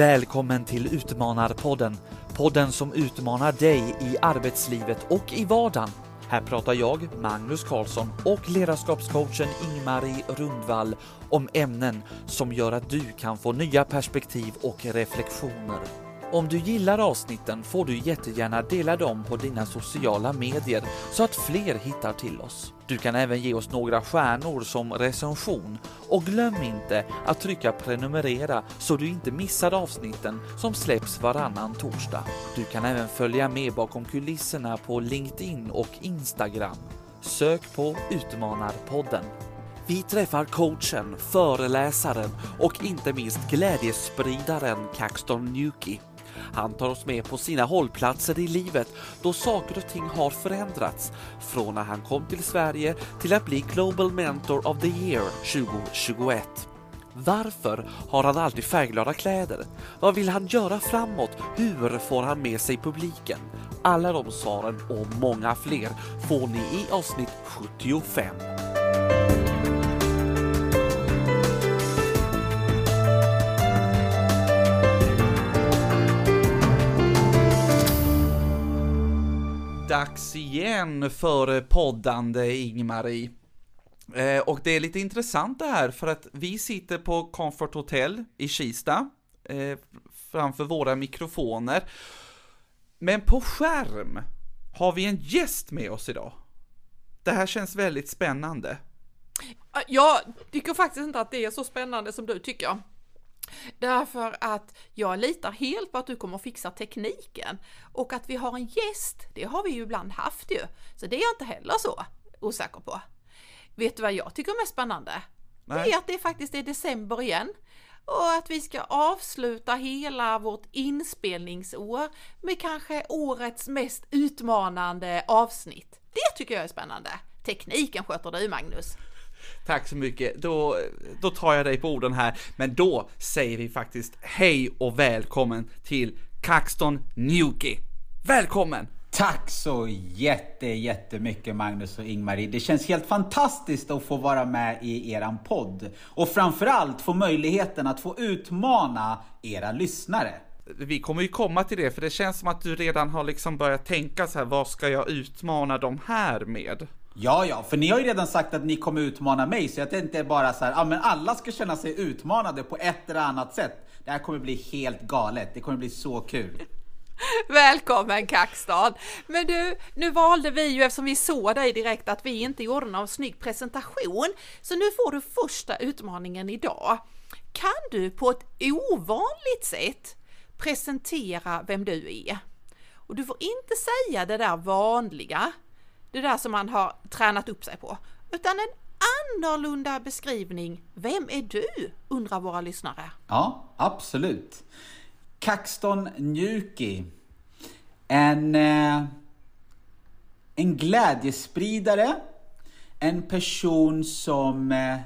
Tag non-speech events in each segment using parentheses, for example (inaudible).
Välkommen till Utmanarpodden. Podden som utmanar dig i arbetslivet och i vardagen. Här pratar jag, Magnus Karlsson och ledarskapscoachen Ingmarie Rundvall om ämnen som gör att du kan få nya perspektiv och reflektioner. Om du gillar avsnitten får du jättegärna dela dem på dina sociala medier så att fler hittar till oss. Du kan även ge oss några stjärnor som recension och glöm inte att trycka prenumerera så du inte missar avsnitten som släpps varannan torsdag. Du kan även följa med bakom kulisserna på LinkedIn och Instagram. Sök på Utmanarpodden. Vi träffar coachen, föreläsaren och inte minst glädjespridaren Caxton Newkey. Han tar oss med på sina hållplatser i livet då saker och ting har förändrats från när han kom till Sverige till att bli Global Mentor of the Year 2021. Varför har han alltid färgglada kläder? Vad vill han göra framåt? Hur får han med sig publiken? Alla de svaren och många fler får ni i avsnitt 75. Dags igen för poddande Ingmarie. Eh, och det är lite intressant det här för att vi sitter på Comfort Hotel i Kista eh, framför våra mikrofoner. Men på skärm har vi en gäst med oss idag. Det här känns väldigt spännande. Jag tycker faktiskt inte att det är så spännande som du tycker. Därför att jag litar helt på att du kommer fixa tekniken. Och att vi har en gäst, det har vi ju ibland haft ju. Så det är jag inte heller så osäker på. Vet du vad jag tycker är mest spännande? Nej. Det är att det faktiskt är december igen. Och att vi ska avsluta hela vårt inspelningsår med kanske årets mest utmanande avsnitt. Det tycker jag är spännande. Tekniken sköter du Magnus. Tack så mycket. Då, då tar jag dig på orden här. Men då säger vi faktiskt hej och välkommen till Caxton Newkey. Välkommen! Tack så jätte, jättemycket Magnus och Ingmarie. Det känns helt fantastiskt att få vara med i eran podd. Och framförallt få möjligheten att få utmana era lyssnare. Vi kommer ju komma till det, för det känns som att du redan har liksom börjat tänka så här, vad ska jag utmana de här med? Ja, ja, för ni har ju redan sagt att ni kommer utmana mig, så jag tänkte bara så här, ja men alla ska känna sig utmanade på ett eller annat sätt. Det här kommer bli helt galet, det kommer bli så kul. (laughs) Välkommen Kaxton! Men du, nu valde vi ju eftersom vi såg dig direkt att vi inte gjorde någon snygg presentation, så nu får du första utmaningen idag. Kan du på ett ovanligt sätt presentera vem du är? Och du får inte säga det där vanliga, det där som man har tränat upp sig på, utan en annorlunda beskrivning. Vem är du? undrar våra lyssnare. Ja, absolut. Kaxton Njuki. En, eh, en glädjespridare. En person som eh,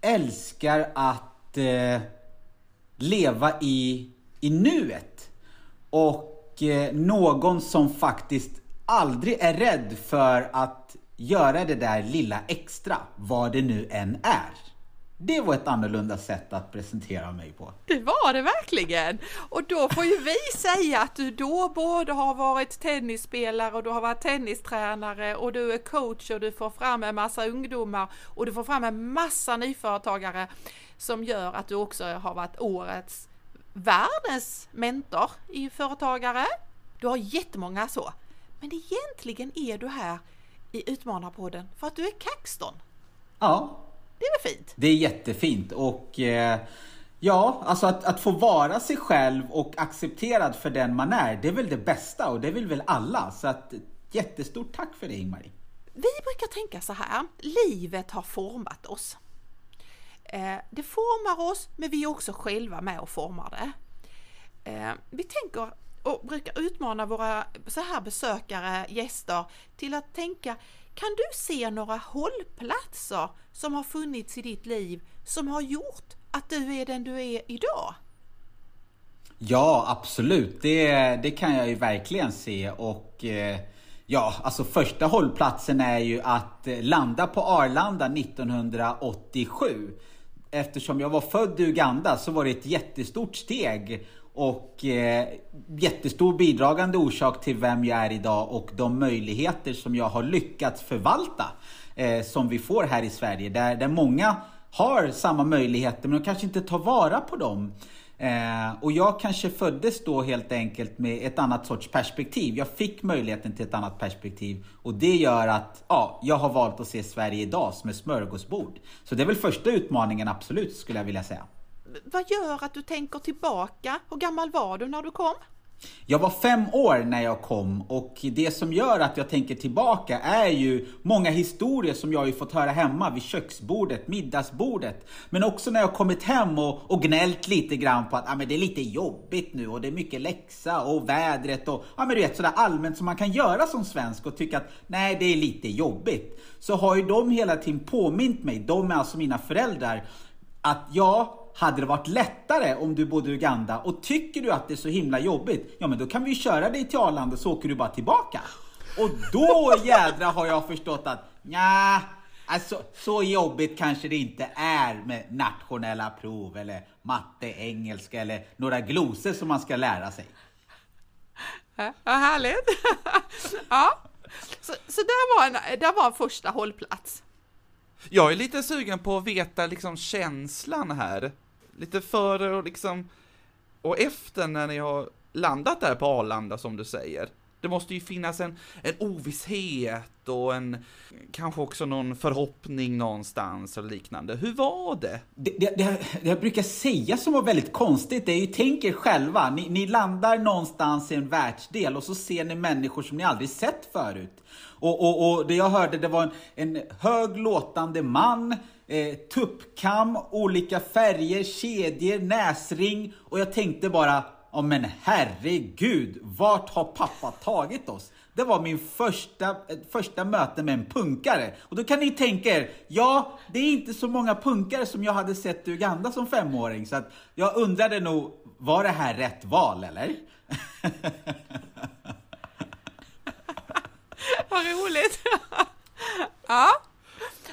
älskar att eh, leva i, i nuet. Och eh, någon som faktiskt aldrig är rädd för att göra det där lilla extra, vad det nu än är. Det var ett annorlunda sätt att presentera mig på. Det var det verkligen! Och då får ju vi (laughs) säga att du då både har varit tennisspelare och du har varit tennistränare och du är coach och du får fram en massa ungdomar och du får fram en massa nyföretagare som gör att du också har varit årets världens mentor i företagare. Du har jättemånga så. Men egentligen är du här i Utmanarpodden för att du är Caxton. Ja. Det är väl fint? Det är jättefint och eh, ja, alltså att, att få vara sig själv och accepterad för den man är, det är väl det bästa och det vill väl alla. Så att jättestort tack för det Ingmarie. Vi brukar tänka så här, livet har format oss. Eh, det formar oss, men vi är också själva med och formar det. Eh, vi tänker och brukar utmana våra så här besökare, gäster, till att tänka kan du se några hållplatser som har funnits i ditt liv som har gjort att du är den du är idag? Ja, absolut. Det, det kan jag ju verkligen se och eh, ja, alltså första hållplatsen är ju att eh, landa på Arlanda 1987 eftersom jag var född i Uganda så var det ett jättestort steg och eh, jättestor bidragande orsak till vem jag är idag och de möjligheter som jag har lyckats förvalta eh, som vi får här i Sverige. Där, där många har samma möjligheter men de kanske inte tar vara på dem. Eh, och jag kanske föddes då helt enkelt med ett annat sorts perspektiv. Jag fick möjligheten till ett annat perspektiv och det gör att ja, jag har valt att se Sverige idag som ett smörgåsbord. Så det är väl första utmaningen absolut skulle jag vilja säga. Vad gör att du tänker tillbaka? Hur gammal var du när du kom? Jag var fem år när jag kom och det som gör att jag tänker tillbaka är ju många historier som jag har fått höra hemma vid köksbordet, middagsbordet. Men också när jag kommit hem och, och gnällt lite grann på att ah, men det är lite jobbigt nu och det är mycket läxa och vädret och ja, men du vet sådär allmänt som man kan göra som svensk och tycka att nej det är lite jobbigt. Så har ju de hela tiden påmint mig, de är alltså mina föräldrar, att jag hade det varit lättare om du bodde i Uganda och tycker du att det är så himla jobbigt, ja men då kan vi köra dig till Arlanda så åker du bara tillbaka. Och då (laughs) jädra har jag förstått att ja, alltså så jobbigt kanske det inte är med nationella prov eller matte, engelska eller några glosor som man ska lära sig. Ja, vad härligt! (laughs) ja, så, så där, var en, där var en första hållplats. Jag är lite sugen på att veta liksom känslan här lite före och liksom, och efter när ni har landat där på Arlanda som du säger. Det måste ju finnas en, en ovisshet och en, kanske också någon förhoppning någonstans och liknande. Hur var det? Det, det, det, det jag brukar säga som var väldigt konstigt, det är ju, tänk er själva, ni, ni landar någonstans i en världsdel och så ser ni människor som ni aldrig sett förut. Och, och, och det jag hörde, det var en, en hög låtande man eh, tuppkam, olika färger, kedjor, näsring och jag tänkte bara, ja men herregud, vart har pappa tagit oss? Det var min första, första möte med en punkare. Och då kan ni tänka er, ja, det är inte så många punkare som jag hade sett i Uganda som femåring. Så att jag undrade nog, var det här rätt val eller? (laughs) Vad roligt! (laughs) ja.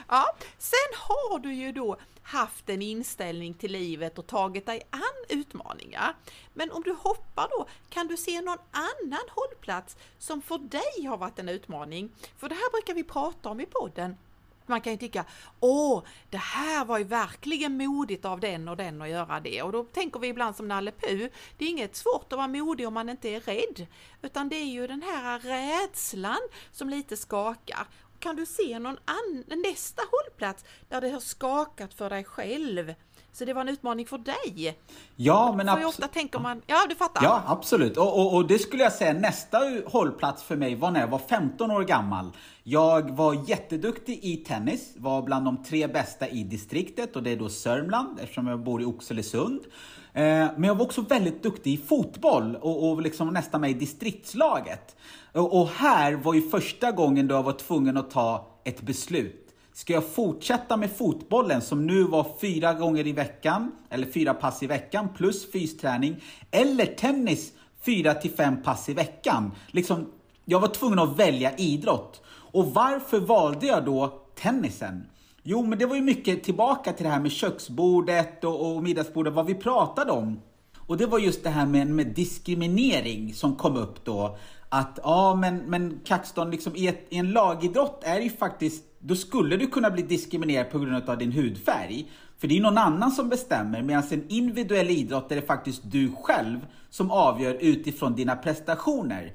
Ja, sen har du ju då haft en inställning till livet och tagit dig an utmaningar. Men om du hoppar då, kan du se någon annan hållplats som för dig har varit en utmaning? För det här brukar vi prata om i podden. Man kan ju tycka, åh, det här var ju verkligen modigt av den och den att göra det. Och då tänker vi ibland som Nalle Puh, det är inget svårt att vara modig om man inte är rädd. Utan det är ju den här rädslan som lite skakar kan du se någon annan, nästa hållplats där det har skakat för dig själv? Så det var en utmaning för dig. Ja, men absolut. ofta tänker man, ja du fattar. Ja, absolut. Och, och, och, det skulle jag säga, nästa hållplats för mig var när jag var 15 år gammal. Jag var jätteduktig i tennis, var bland de tre bästa i distriktet och det är då Sörmland eftersom jag bor i Oxelösund. Eh, men jag var också väldigt duktig i fotboll och, och liksom nästan med i distriktslaget. Och, och här var ju första gången då jag var tvungen att ta ett beslut. Ska jag fortsätta med fotbollen som nu var fyra gånger i veckan, eller fyra pass i veckan plus fysträning, eller tennis fyra till fem pass i veckan? Liksom, jag var tvungen att välja idrott. Och varför valde jag då tennisen? Jo, men det var ju mycket tillbaka till det här med köksbordet och, och middagsbordet, vad vi pratade om. Och det var just det här med, med diskriminering som kom upp då. Att ja, men, men Kaxton, liksom, i, ett, i en lagidrott är det ju faktiskt, då skulle du kunna bli diskriminerad på grund av din hudfärg. För det är någon annan som bestämmer, medan en individuell idrott är det faktiskt du själv som avgör utifrån dina prestationer.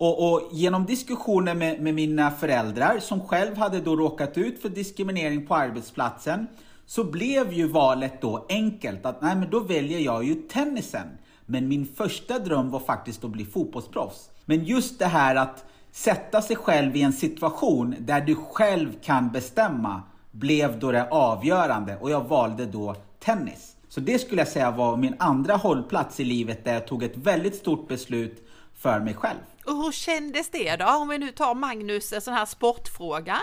Och, och, genom diskussioner med, med, mina föräldrar som själv hade då råkat ut för diskriminering på arbetsplatsen så blev ju valet då enkelt att nej men då väljer jag ju tennisen. Men min första dröm var faktiskt att bli fotbollsproffs. Men just det här att sätta sig själv i en situation där du själv kan bestämma blev då det avgörande och jag valde då tennis. Så det skulle jag säga var min andra hållplats i livet där jag tog ett väldigt stort beslut för mig själv. Och hur kändes det då? Om vi nu tar Magnus, en sån här sportfråga.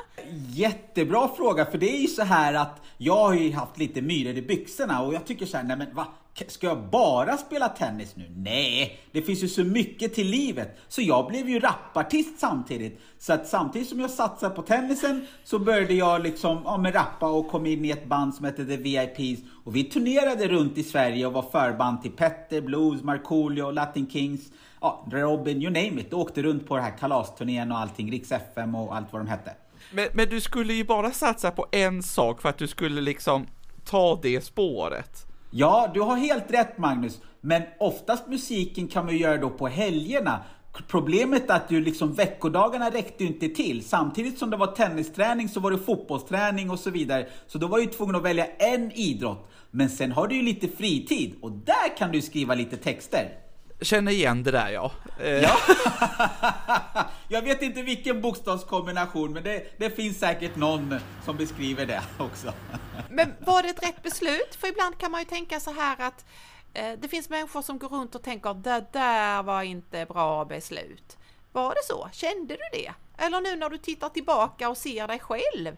Jättebra fråga, för det är ju så här att jag har ju haft lite myror i byxorna och jag tycker så här, nej men va? Ska jag bara spela tennis nu? Nej, det finns ju så mycket till livet. Så jag blev ju rapartist samtidigt. Så att samtidigt som jag satsade på tennisen så började jag liksom ja, med rappa och kom in i ett band som hette The VIPs. Och vi turnerade runt i Sverige och var förband till Petter, Blues, Markoolio, Latin Kings, ja, Robin, you name it. Och åkte runt på den här kalasturnén och allting, Riks FM och allt vad de hette. Men, men du skulle ju bara satsa på en sak för att du skulle liksom ta det spåret. Ja, du har helt rätt Magnus. Men oftast musiken kan man ju göra då på helgerna. Problemet är att du liksom veckodagarna räckte ju inte till. Samtidigt som det var tennisträning så var det fotbollsträning och så vidare. Så då var jag tvungen att välja en idrott. Men sen har du ju lite fritid och där kan du skriva lite texter. Känner igen det där ja. Eh, Ja. (laughs) jag vet inte vilken bokstavskombination men det, det finns säkert någon som beskriver det också. (laughs) Men var det ett rätt beslut? För ibland kan man ju tänka så här att eh, det finns människor som går runt och tänker det där var inte bra beslut. Var det så? Kände du det? Eller nu när du tittar tillbaka och ser dig själv,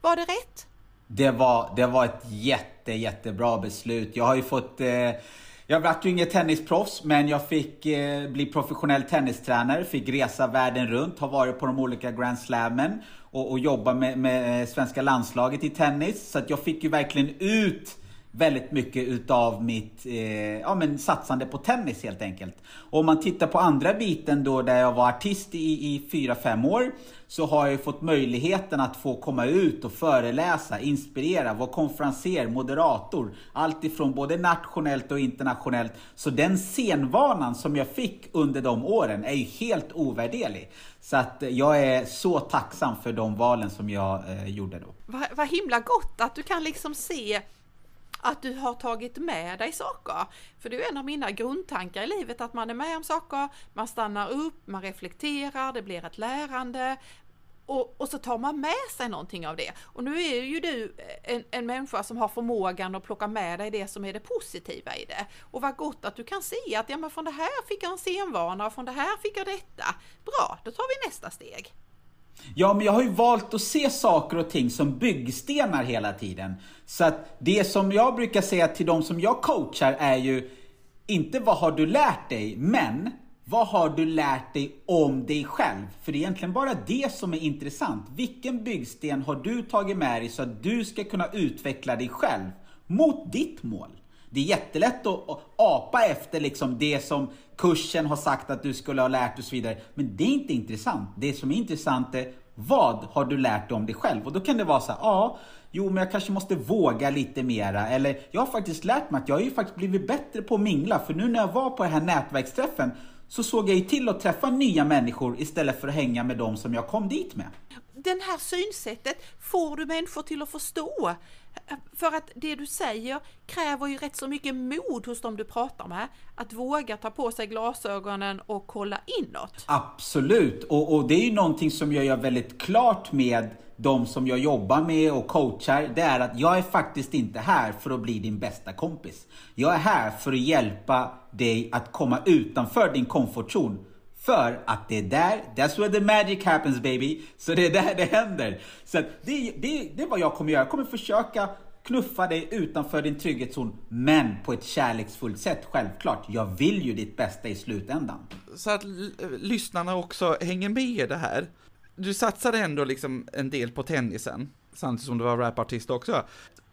var det rätt? Det var, det var ett jätte, jättebra beslut. Jag har ju fått... Eh, jag vart ju inget tennisproffs, men jag fick eh, bli professionell tennistränare, fick resa världen runt, har varit på de olika Grand Slammen och, och jobba med, med svenska landslaget i tennis. Så att jag fick ju verkligen ut väldigt mycket utav mitt eh, ja, men satsande på tennis helt enkelt. Och om man tittar på andra biten då där jag var artist i, i 4-5 år så har jag ju fått möjligheten att få komma ut och föreläsa, inspirera, vara konferenser, moderator. Allt ifrån både nationellt och internationellt. Så den scenvanan som jag fick under de åren är ju helt ovärderlig. Så att eh, jag är så tacksam för de valen som jag eh, gjorde då. Vad, vad himla gott att du kan liksom se att du har tagit med dig saker. För det är en av mina grundtankar i livet att man är med om saker, man stannar upp, man reflekterar, det blir ett lärande och, och så tar man med sig någonting av det. Och nu är ju du en, en människa som har förmågan att plocka med dig det som är det positiva i det. Och vad gott att du kan se att ja, men från det här fick jag en scenvana och från det här fick jag detta. Bra, då tar vi nästa steg. Ja, men jag har ju valt att se saker och ting som byggstenar hela tiden. Så att det som jag brukar säga till de som jag coachar är ju inte vad har du lärt dig, men vad har du lärt dig om dig själv? För det är egentligen bara det som är intressant. Vilken byggsten har du tagit med dig så att du ska kunna utveckla dig själv mot ditt mål? Det är jättelätt att apa efter liksom det som kursen har sagt att du skulle ha lärt dig och så vidare. Men det är inte intressant. Det som är intressant är vad har du lärt dig om dig själv? Och då kan det vara så här, ja, jo men jag kanske måste våga lite mera. Eller jag har faktiskt lärt mig att jag har ju faktiskt blivit bättre på att mingla. För nu när jag var på den här nätverksträffen så såg jag ju till att träffa nya människor istället för att hänga med dem som jag kom dit med. Den här synsättet får du människor till att förstå. För att det du säger kräver ju rätt så mycket mod hos dem du pratar med. Att våga ta på sig glasögonen och kolla inåt. Absolut, och, och det är ju någonting som jag gör väldigt klart med de som jag jobbar med och coachar, det är att jag är faktiskt inte här för att bli din bästa kompis. Jag är här för att hjälpa dig att komma utanför din komfortzon. För att det är där, that's where the magic happens baby. Så det är där det händer. Så det, det, det är vad jag kommer göra. Jag kommer försöka knuffa dig utanför din trygghetszon, men på ett kärleksfullt sätt, självklart. Jag vill ju ditt bästa i slutändan. Så att lyssnarna också hänger med i det här. Du satsade ändå liksom en del på tennisen, samtidigt som du var rapartist också.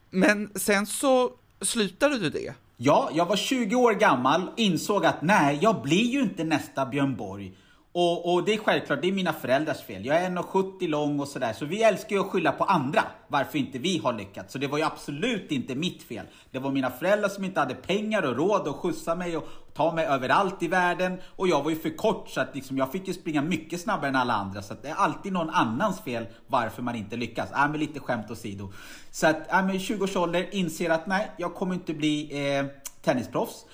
Men sen så slutade du det. Ja, jag var 20 år gammal, insåg att nej, jag blir ju inte nästa Björn Borg. Och, och, det är självklart, det är mina föräldrars fel. Jag är 1,70 lång och sådär, så vi älskar ju att skylla på andra varför inte vi har lyckats. Så det var ju absolut inte mitt fel. Det var mina föräldrar som inte hade pengar och råd att skjutsa mig och ta mig överallt i världen. Och jag var ju för kort så att liksom, jag fick ju springa mycket snabbare än alla andra. Så att det är alltid någon annans fel varför man inte lyckas. Äh, men lite skämt åsido. Så att, äh, men 20 års ålder inser att nej, jag kommer inte bli eh, tennisproffs.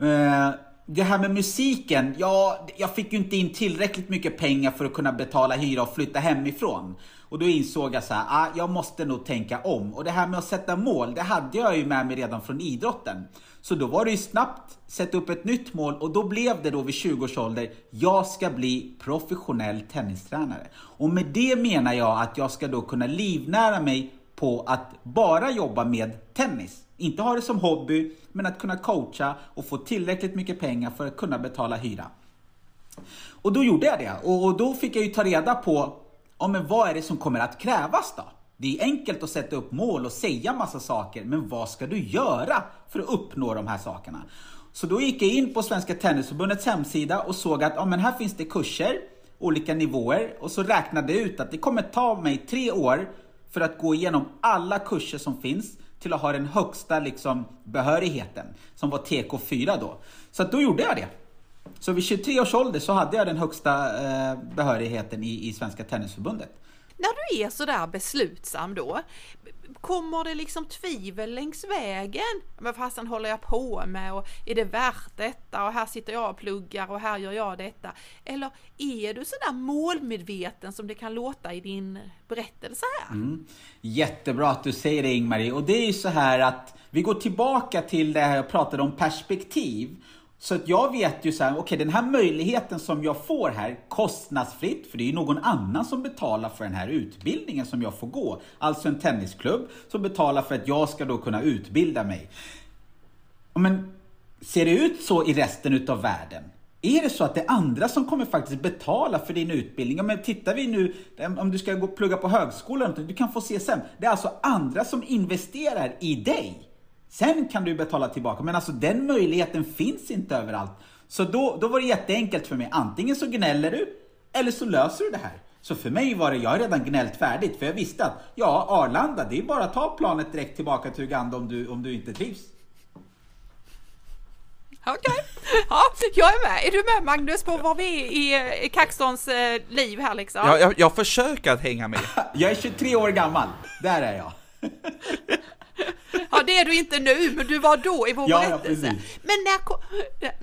Eh, det här med musiken, ja, jag fick ju inte in tillräckligt mycket pengar för att kunna betala hyra och flytta hemifrån. Och då insåg jag så här, ah, jag måste nog tänka om. Och det här med att sätta mål, det hade jag ju med mig redan från idrotten. Så då var det ju snabbt sätta upp ett nytt mål och då blev det då vid 20 års ålder, jag ska bli professionell tennistränare. Och med det menar jag att jag ska då kunna livnära mig på att bara jobba med tennis. Inte ha det som hobby, men att kunna coacha och få tillräckligt mycket pengar för att kunna betala hyra. Och då gjorde jag det och då fick jag ju ta reda på, ja men vad är det som kommer att krävas då? Det är enkelt att sätta upp mål och säga massa saker, men vad ska du göra för att uppnå de här sakerna? Så då gick jag in på Svenska Tennisförbundets hemsida och såg att ja, men här finns det kurser, olika nivåer och så räknade jag ut att det kommer ta mig tre år för att gå igenom alla kurser som finns till att ha den högsta liksom, behörigheten, som var TK4 då. Så då gjorde jag det. Så vid 23 års ålder så hade jag den högsta eh, behörigheten i, i Svenska Tennisförbundet. När du är sådär beslutsam då, kommer det liksom tvivel längs vägen? Men fasen håller jag på med och är det värt detta och här sitter jag och pluggar och här gör jag detta. Eller är du sådär målmedveten som det kan låta i din berättelse här? Mm. Jättebra att du säger det Ingmarie och det är ju så här att vi går tillbaka till det här jag pratade om perspektiv. Så att jag vet ju så här, okej okay, den här möjligheten som jag får här kostnadsfritt, för det är ju någon annan som betalar för den här utbildningen som jag får gå. Alltså en tennisklubb som betalar för att jag ska då kunna utbilda mig. Men ser det ut så i resten utav världen? Är det så att det är andra som kommer faktiskt betala för din utbildning? Men tittar vi nu, om du ska gå plugga på högskolan, du kan få CSN. Det är alltså andra som investerar i dig. Sen kan du betala tillbaka, men alltså den möjligheten finns inte överallt. Så då, då var det jätteenkelt för mig. Antingen så gnäller du, eller så löser du det här. Så för mig var det, jag har redan gnällt färdigt, för jag visste att ja, Arlanda, det är bara att ta planet direkt tillbaka till Uganda om du, om du inte trivs. Okej, okay. ja, jag är med. Är du med Magnus på var vi är i, i Kaxtons eh, liv här liksom? Ja, jag, jag försöker att hänga med. (laughs) jag är 23 år gammal, där är jag. (laughs) Det är du inte nu, men du var då i vår ja, berättelse. Ja, men när,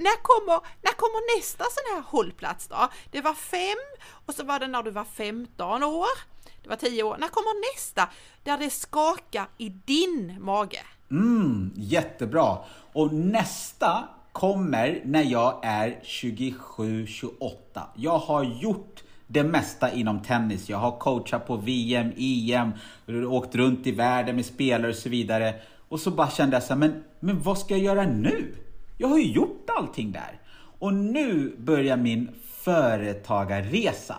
när, kommer, när kommer nästa sån här hållplats då? Det var fem och så var det när du var 15 år. Det var 10 år. När kommer nästa? Där det skakar i din mage. Mm, jättebra. Och nästa kommer när jag är 27-28. Jag har gjort det mesta inom tennis. Jag har coachat på VM, EM, åkt runt i världen med spelare och så vidare. Och så bara kände jag så här, men, men vad ska jag göra nu? Jag har ju gjort allting där. Och nu börjar min företagarresa.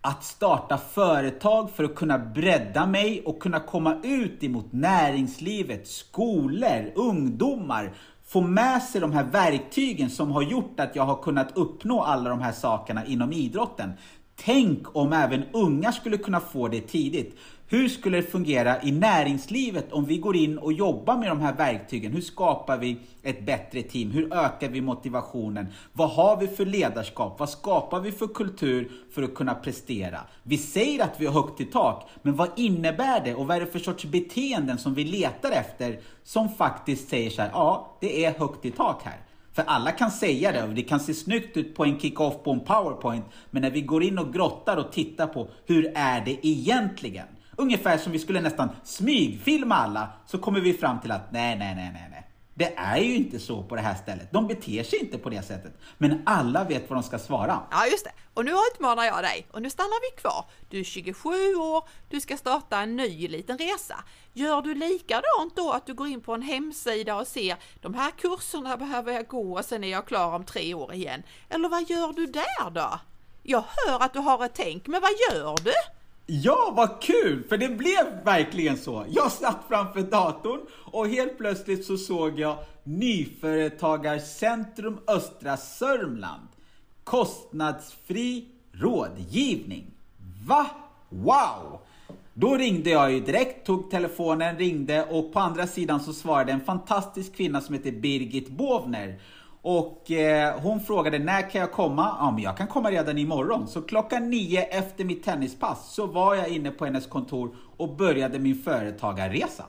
Att starta företag för att kunna bredda mig och kunna komma ut emot näringslivet, skolor, ungdomar. Få med sig de här verktygen som har gjort att jag har kunnat uppnå alla de här sakerna inom idrotten. Tänk om även unga skulle kunna få det tidigt. Hur skulle det fungera i näringslivet om vi går in och jobbar med de här verktygen? Hur skapar vi ett bättre team? Hur ökar vi motivationen? Vad har vi för ledarskap? Vad skapar vi för kultur för att kunna prestera? Vi säger att vi har högt i tak, men vad innebär det och vad är det för sorts beteenden som vi letar efter som faktiskt säger så här, ja, det är högt i tak här. För alla kan säga det och det kan se snyggt ut på en kick-off på en powerpoint. Men när vi går in och grottar och tittar på hur är det egentligen? Ungefär som vi skulle nästan smygfilma alla så kommer vi fram till att nej, nej, nej, nej, nej. Det är ju inte så på det här stället. De beter sig inte på det sättet. Men alla vet vad de ska svara. Ja, just det. Och nu utmanar jag dig och nu stannar vi kvar. Du är 27 år, du ska starta en ny liten resa. Gör du likadant då att du går in på en hemsida och ser de här kurserna behöver jag gå och sen är jag klar om tre år igen. Eller vad gör du där då? Jag hör att du har ett tänk, men vad gör du? Ja, vad kul! För det blev verkligen så. Jag satt framför datorn och helt plötsligt så såg jag Nyföretagarcentrum Östra Sörmland. Kostnadsfri rådgivning. Va? Wow! Då ringde jag ju direkt, tog telefonen, ringde och på andra sidan så svarade en fantastisk kvinna som heter Birgit Bovner. Och eh, hon frågade när kan jag komma? Ja, men jag kan komma redan imorgon. Så klockan nio efter mitt tennispass så var jag inne på hennes kontor och började min företagarresa.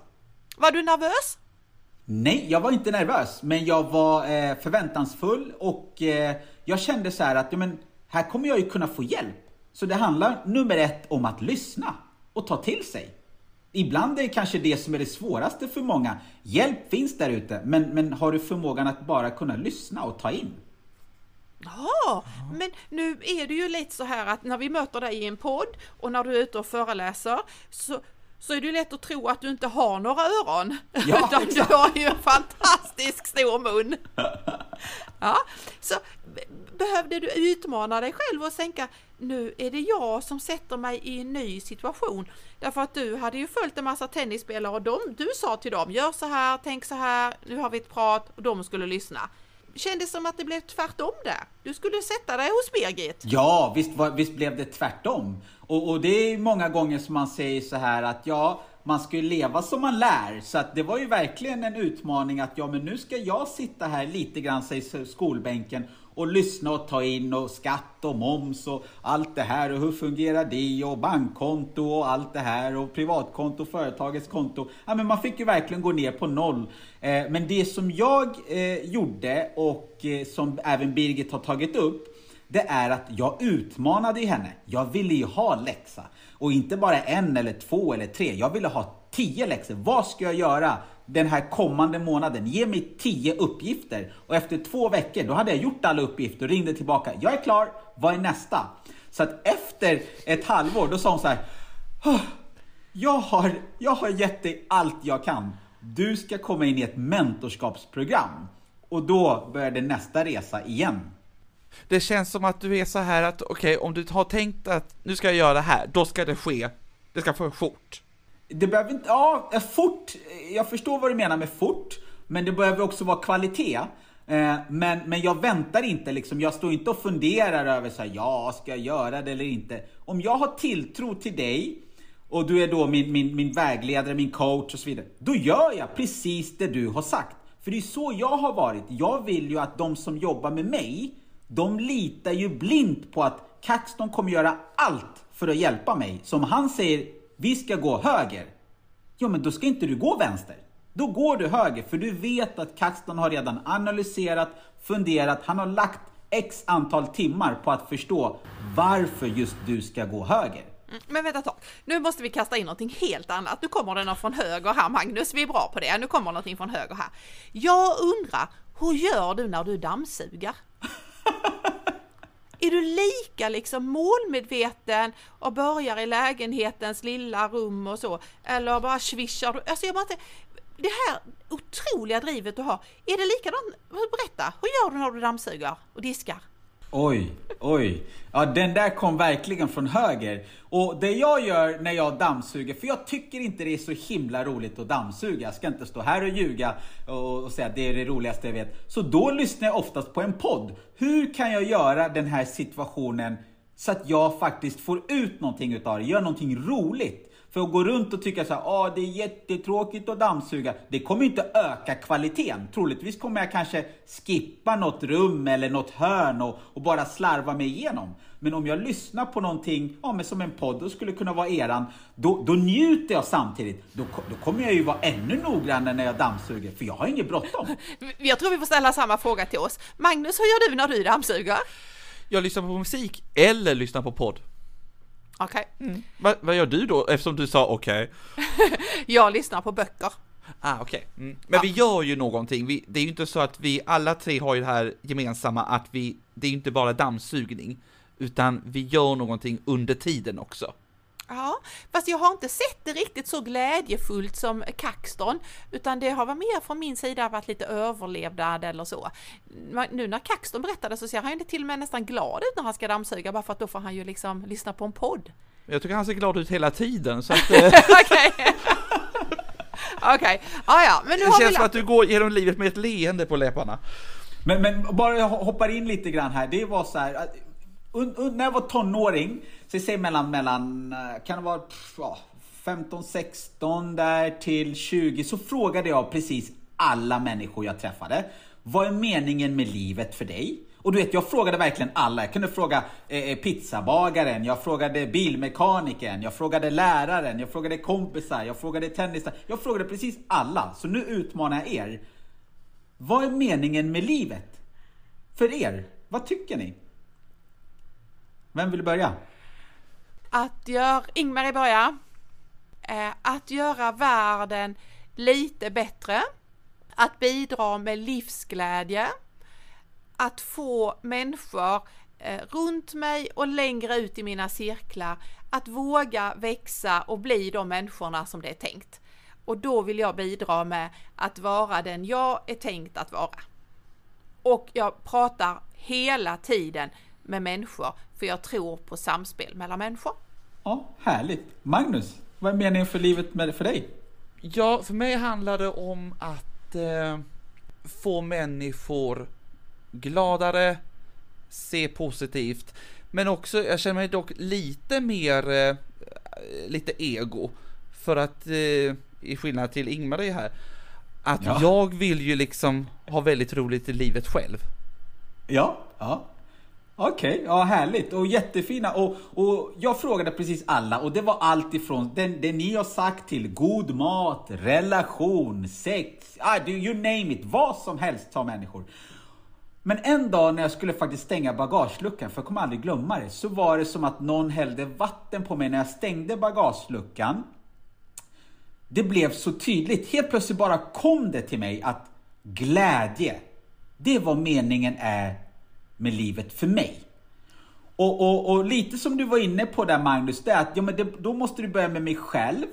Var du nervös? Nej, jag var inte nervös, men jag var eh, förväntansfull och eh, jag kände så här att ja, men, här kommer jag ju kunna få hjälp. Så det handlar nummer ett om att lyssna och ta till sig. Ibland är det kanske det som är det svåraste för många. Hjälp finns där ute, men, men har du förmågan att bara kunna lyssna och ta in? Ja, men nu är det ju lite så här att när vi möter dig i en podd och när du är ute och föreläser så, så är det ju lätt att tro att du inte har några öron. Ja, (laughs) utan du har ju en fantastisk stor mun. (laughs) Ja, så behövde du utmana dig själv och tänka nu är det jag som sätter mig i en ny situation. Därför att du hade ju följt en massa tennisspelare och de, du sa till dem gör så här, tänk så här, nu har vi ett prat och de skulle lyssna. Kändes som att det blev tvärtom där. Du skulle sätta dig hos Birgit. Ja, visst, visst blev det tvärtom. Och, och det är många gånger som man säger så här att ja, man ska ju leva som man lär. Så att det var ju verkligen en utmaning att ja, men nu ska jag sitta här lite grann, säger skolbänken, och lyssna och ta in och skatt och moms och allt det här och hur fungerar det och bankkonto och allt det här och privatkonto, företagets konto. Ja, men man fick ju verkligen gå ner på noll. Eh, men det som jag eh, gjorde och eh, som även Birgit har tagit upp det är att jag utmanade henne. Jag ville ju ha läxa. Och inte bara en eller två eller tre. Jag ville ha tio läxor. Vad ska jag göra den här kommande månaden? Ge mig tio uppgifter. Och efter två veckor, då hade jag gjort alla uppgifter och ringde tillbaka. Jag är klar, vad är nästa? Så att efter ett halvår, då sa hon så här. Jag har, jag har gett dig allt jag kan. Du ska komma in i ett mentorskapsprogram. Och då började nästa resa igen. Det känns som att du är så här att okej, om du har tänkt att nu ska jag göra det här, då ska det ske. Det ska få fort. Det behöver inte, ja, eh, fort. Jag förstår vad du menar med fort. Men det behöver också vara kvalitet. Eh, men, men jag väntar inte liksom, jag står inte och funderar över så här, ja, ska jag göra det eller inte? Om jag har tilltro till dig och du är då min, min, min vägledare, min coach och så vidare. Då gör jag precis det du har sagt. För det är så jag har varit. Jag vill ju att de som jobbar med mig, de litar ju blint på att Caxton kommer göra allt för att hjälpa mig. Som han säger, vi ska gå höger. Ja, men då ska inte du gå vänster. Då går du höger, för du vet att Caxton har redan analyserat, funderat, han har lagt x antal timmar på att förstå varför just du ska gå höger. Mm, Men vänta ett tag, nu måste vi kasta in någonting helt annat. Nu kommer det något från höger här Magnus, vi är bra på det. Nu kommer någonting från höger här. Jag undrar, hur gör du när du dammsuger? (laughs) Är du lika liksom målmedveten och börjar i lägenhetens lilla rum och så? Eller bara svischar du? Alltså jag bara inte, det här otroliga drivet du har, är det likadant? Berätta, hur gör du när du dammsuger och diskar? Oj, oj. Ja, den där kom verkligen från höger. Och det jag gör när jag dammsuger, för jag tycker inte det är så himla roligt att dammsuga. Jag ska inte stå här och ljuga och, och säga att det är det roligaste jag vet. Så då lyssnar jag oftast på en podd. Hur kan jag göra den här situationen så att jag faktiskt får ut någonting utav det, gör någonting roligt. För att gå runt och tycka så här, ah, det är jättetråkigt att dammsuga. Det kommer inte öka kvaliteten. Troligtvis kommer jag kanske skippa något rum eller något hörn och, och bara slarva mig igenom. Men om jag lyssnar på någonting, ja, men som en podd, och skulle kunna vara eran, då, då njuter jag samtidigt. Då, då kommer jag ju vara ännu noggrannare när jag dammsuger, för jag har inget bråttom. (laughs) Jag tror vi får ställa samma fråga till oss. Magnus, hur gör du när du dammsuger? Jag lyssnar på musik eller lyssnar på podd. Okej, Va, vad gör du då eftersom du sa okej? (laughs) jag lyssnar på böcker. Ah, okej. Mm. Men vi gör ju någonting. Vi, det är ju inte så att vi alla tre har ju det här gemensamma att vi, det är ju inte bara dammsugning, utan vi gör någonting under tiden också. Ja, fast jag har inte sett det riktigt så glädjefullt som Kaxton, utan det har varit mer från min sida varit lite överlevnad eller så. Nu när Kaxton berättade så ser han ju till och med nästan glad ut när han ska dammsuga, bara för att då får han ju liksom lyssna på en podd. Jag tycker han ser glad ut hela tiden, så att (laughs) eh, Okej, okej, ja ja, men nu det har vi känns som att du går genom livet med ett leende på läpparna. Men, men bara jag hoppar in lite grann här. Det var så här när jag var tonåring, så jag säger mellan, mellan, eh, kan det vara pff, ja, 15, 16 där till 20, så frågade jag precis alla människor jag träffade. Vad är meningen med livet för dig? Och du vet, jag frågade verkligen alla. Jag kunde fråga eh, eh pizzabagaren, jag frågade bilmekanikern, jag frågade läraren, jag frågade kompisar, jag frågade tennisar. Jag frågade precis alla. Så nu utmanar jag er. Vad är meningen med livet? För er, vad tycker ni? Vem vill börja? Att göra, Ingmarie börjar. Eh, att göra världen lite bättre. Att bidra med livsglädje. Att få människor eh, runt mig och längre ut i mina cirklar att våga växa och bli de människorna som det är tänkt. Och då vill jag bidra med att vara den jag är tänkt att vara. Och jag pratar hela tiden med människor för jag tror på samspel mellan människor. Ja, härligt. Magnus, vad är meningen för livet med, för dig? Ja, för mig handlar det om att eh, få människor gladare, se positivt, men också, jag känner mig dock lite mer, eh, lite ego, för att, eh, i skillnad till Ingmarie här, att ja. jag vill ju liksom ha väldigt roligt i livet själv. Ja, ja. Okej, okay, ja härligt och jättefina. Och, och jag frågade precis alla och det var allt ifrån det, det ni har sagt till god mat, relation, sex, ah, you name it, vad som helst sa människor. Men en dag när jag skulle faktiskt stänga bagageluckan, för jag kommer aldrig glömma det, så var det som att någon hällde vatten på mig när jag stängde bagageluckan. Det blev så tydligt, helt plötsligt bara kom det till mig att glädje, det är vad meningen är med livet för mig. Och, och, och lite som du var inne på där Magnus, det är att ja, men det, då måste du börja med mig själv.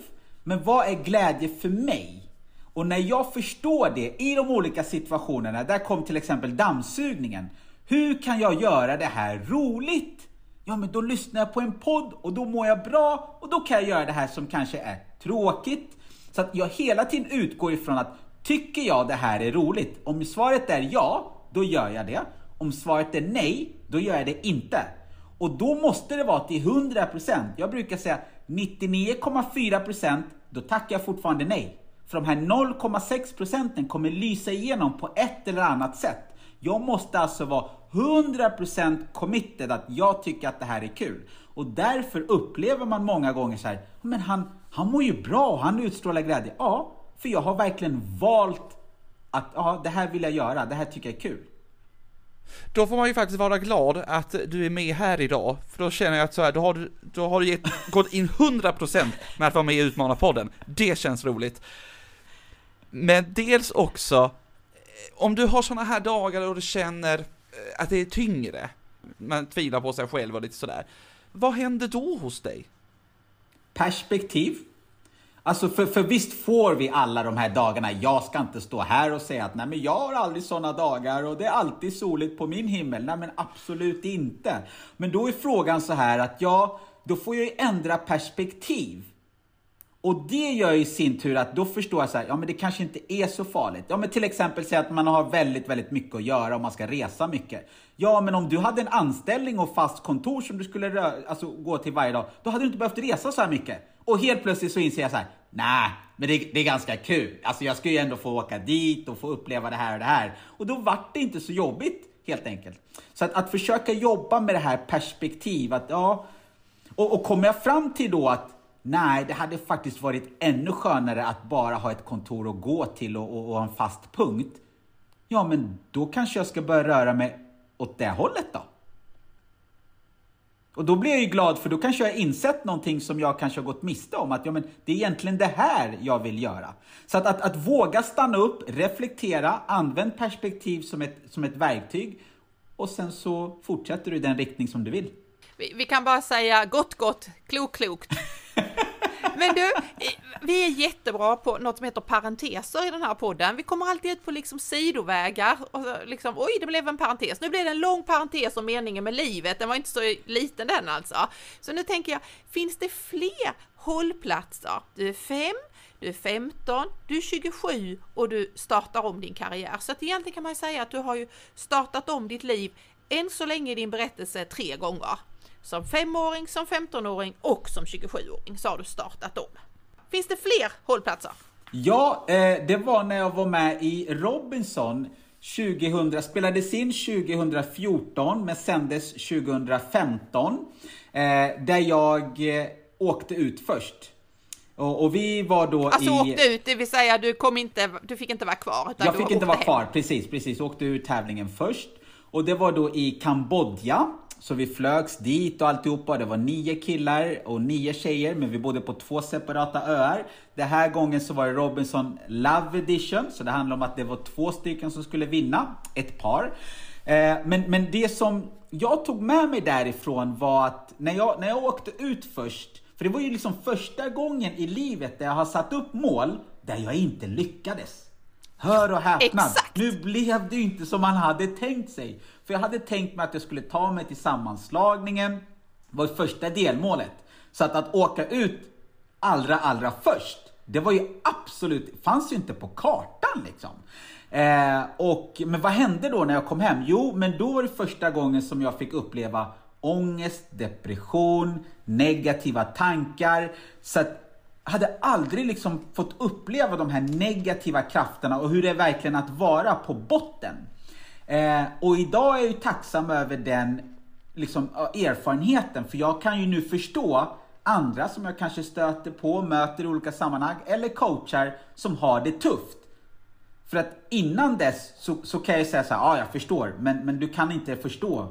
Men vad är glädje för mig? Och när jag förstår det i de olika situationerna, där kom till exempel dammsugningen. Hur kan jag göra det här roligt? Ja, men då lyssnar jag på en podd och då mår jag bra och då kan jag göra det här som kanske är tråkigt. Så att jag hela tiden utgår ifrån att tycker jag det här är roligt? Om svaret är ja, då gör jag det. Om svaret är nej, då gör jag det inte. Och då måste det vara till 100%. Jag brukar säga 99,4% då tackar jag fortfarande nej. För de här 0,6 procenten kommer lysa igenom på ett eller annat sätt. Jag måste alltså vara 100% committed att jag tycker att det här är kul. Och därför upplever man många gånger så här, men han, han mår ju bra och han utstrålar glädje. Ja, för jag har verkligen valt att ja, det här vill jag göra, det här tycker jag är kul. Då får man ju faktiskt vara glad att du är med här idag, för då känner jag att så här, då har du, då har du gett, gått in 100% med att vara med i Utmanarpodden. Det känns roligt. Men dels också, eh, om du har sådana här dagar och du känner eh, att det är tyngre, man tvivlar på sig själv och lite sådär. Vad händer då hos dig? Perspektiv. Alltså för, för visst får vi alla de här dagarna, jag ska inte stå här och säga att nej men jag har aldrig sådana dagar och det är alltid soligt på min himmel. Nej men absolut inte. Men då är frågan så här att ja, då får jag ju ändra perspektiv. Och det gör ju i sin tur att då förstår jag så här, ja men det kanske inte är så farligt. Ja men till exempel säga att man har väldigt, väldigt mycket att göra och man ska resa mycket. Ja men om du hade en anställning och fast kontor som du skulle alltså, gå till varje dag, då hade du inte behövt resa så här mycket. Och helt plötsligt så inser jag så här, nej, men det, det, är ganska kul. Alltså jag ska ju ändå få åka dit och få uppleva det här och det här. Och då vart det inte så jobbigt helt enkelt. Så att, att försöka jobba med det här perspektivet, ja. Och, och kommer jag fram till då att Nej, det hade faktiskt varit ännu skönare att bara ha ett kontor att gå till och, och, och en fast punkt. Ja, men då kanske jag ska börja röra mig åt det hållet då. Och då blir jag ju glad för då kanske jag har insett någonting som jag kanske har gått miste om. Att ja, men det är egentligen det här jag vill göra. Så att, att, att våga stanna upp, reflektera, använd perspektiv som ett, som ett verktyg och sen så fortsätter du i den riktning som du vill. Vi, vi kan bara säga gott, gott, klokt, klokt. (laughs) (laughs) Men du, vi är jättebra på något som heter parenteser i den här podden. Vi kommer alltid ut på liksom sidovägar och liksom, oj, det blev en parentes. Nu blev det en lång parentes om meningen med livet. Den var inte så liten den alltså. Så nu tänker jag, finns det fler hållplatser? Du är fem, du är 15, du är 27 och du startar om din karriär. Så att egentligen kan man säga att du har ju startat om ditt liv än så länge i din berättelse tre gånger. Som femåring, som 15-åring och som 27-åring så har du startat om. Finns det fler hållplatser? Ja, eh, det var när jag var med i Robinson 2000, spelades in 2014 men sändes 2015. Eh, där jag eh, åkte ut först. Och, och, vi var då alltså, i... Alltså åkte ut, det vill säga du, kom inte, du fick inte vara kvar? jag fick inte vara hem. kvar, precis, precis. Åkte ut tävlingen först. Och det var då i Kambodja. Så vi flögs dit och alltihopa. Det var nio killar och nio tjejer, men vi bodde på två separata öar. Den här gången så var det Robinson Love Edition, så det handlade om att det var två stycken som skulle vinna, ett par. Eh, men, men det som jag tog med mig därifrån var att när jag, när jag åkte ut först, för det var ju liksom första gången i livet där jag har satt upp mål där jag inte lyckades. Hör och häpna, nu blev det ju inte som man hade tänkt sig. För jag hade tänkt mig att jag skulle ta mig till sammanslagningen, var första delmålet. Så att, att åka ut allra, allra först, det var ju absolut, fanns ju inte på kartan liksom. Eh, och, men vad hände då när jag kom hem? Jo, men då var det första gången som jag fick uppleva ångest, depression, negativa tankar. Så att hade aldrig liksom fått uppleva de här negativa krafterna och hur det är verkligen att vara på botten. Eh, och idag är jag ju tacksam över den liksom, erfarenheten, för jag kan ju nu förstå andra som jag kanske stöter på, möter i olika sammanhang, eller coachar som har det tufft. För att innan dess så, så kan jag säga så här, ja jag förstår, men, men du kan inte förstå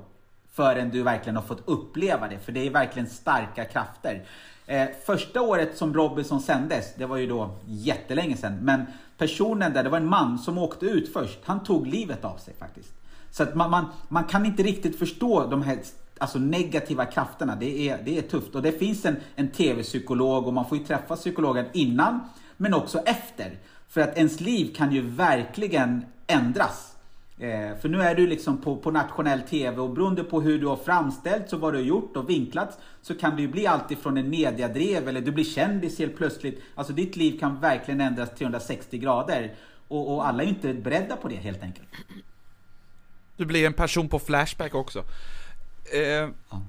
förrän du verkligen har fått uppleva det, för det är verkligen starka krafter. Eh, första året som Robinson sändes, det var ju då jättelänge sedan, men personen där, det var en man som åkte ut först, han tog livet av sig faktiskt. Så att man, man, man kan inte riktigt förstå de här alltså negativa krafterna, det är, det är tufft. Och det finns en, en tv-psykolog och man får ju träffa psykologen innan, men också efter. För att ens liv kan ju verkligen ändras Eh, för nu är du liksom på, på nationell TV och beroende på hur du har framställts och vad du har gjort och vinklats så kan det ju bli alltifrån en mediadrev eller du blir kändis helt plötsligt. Alltså ditt liv kan verkligen ändras 360 grader och, och alla är ju inte beredda på det helt enkelt. Du blir en person på Flashback också. Eh, ja.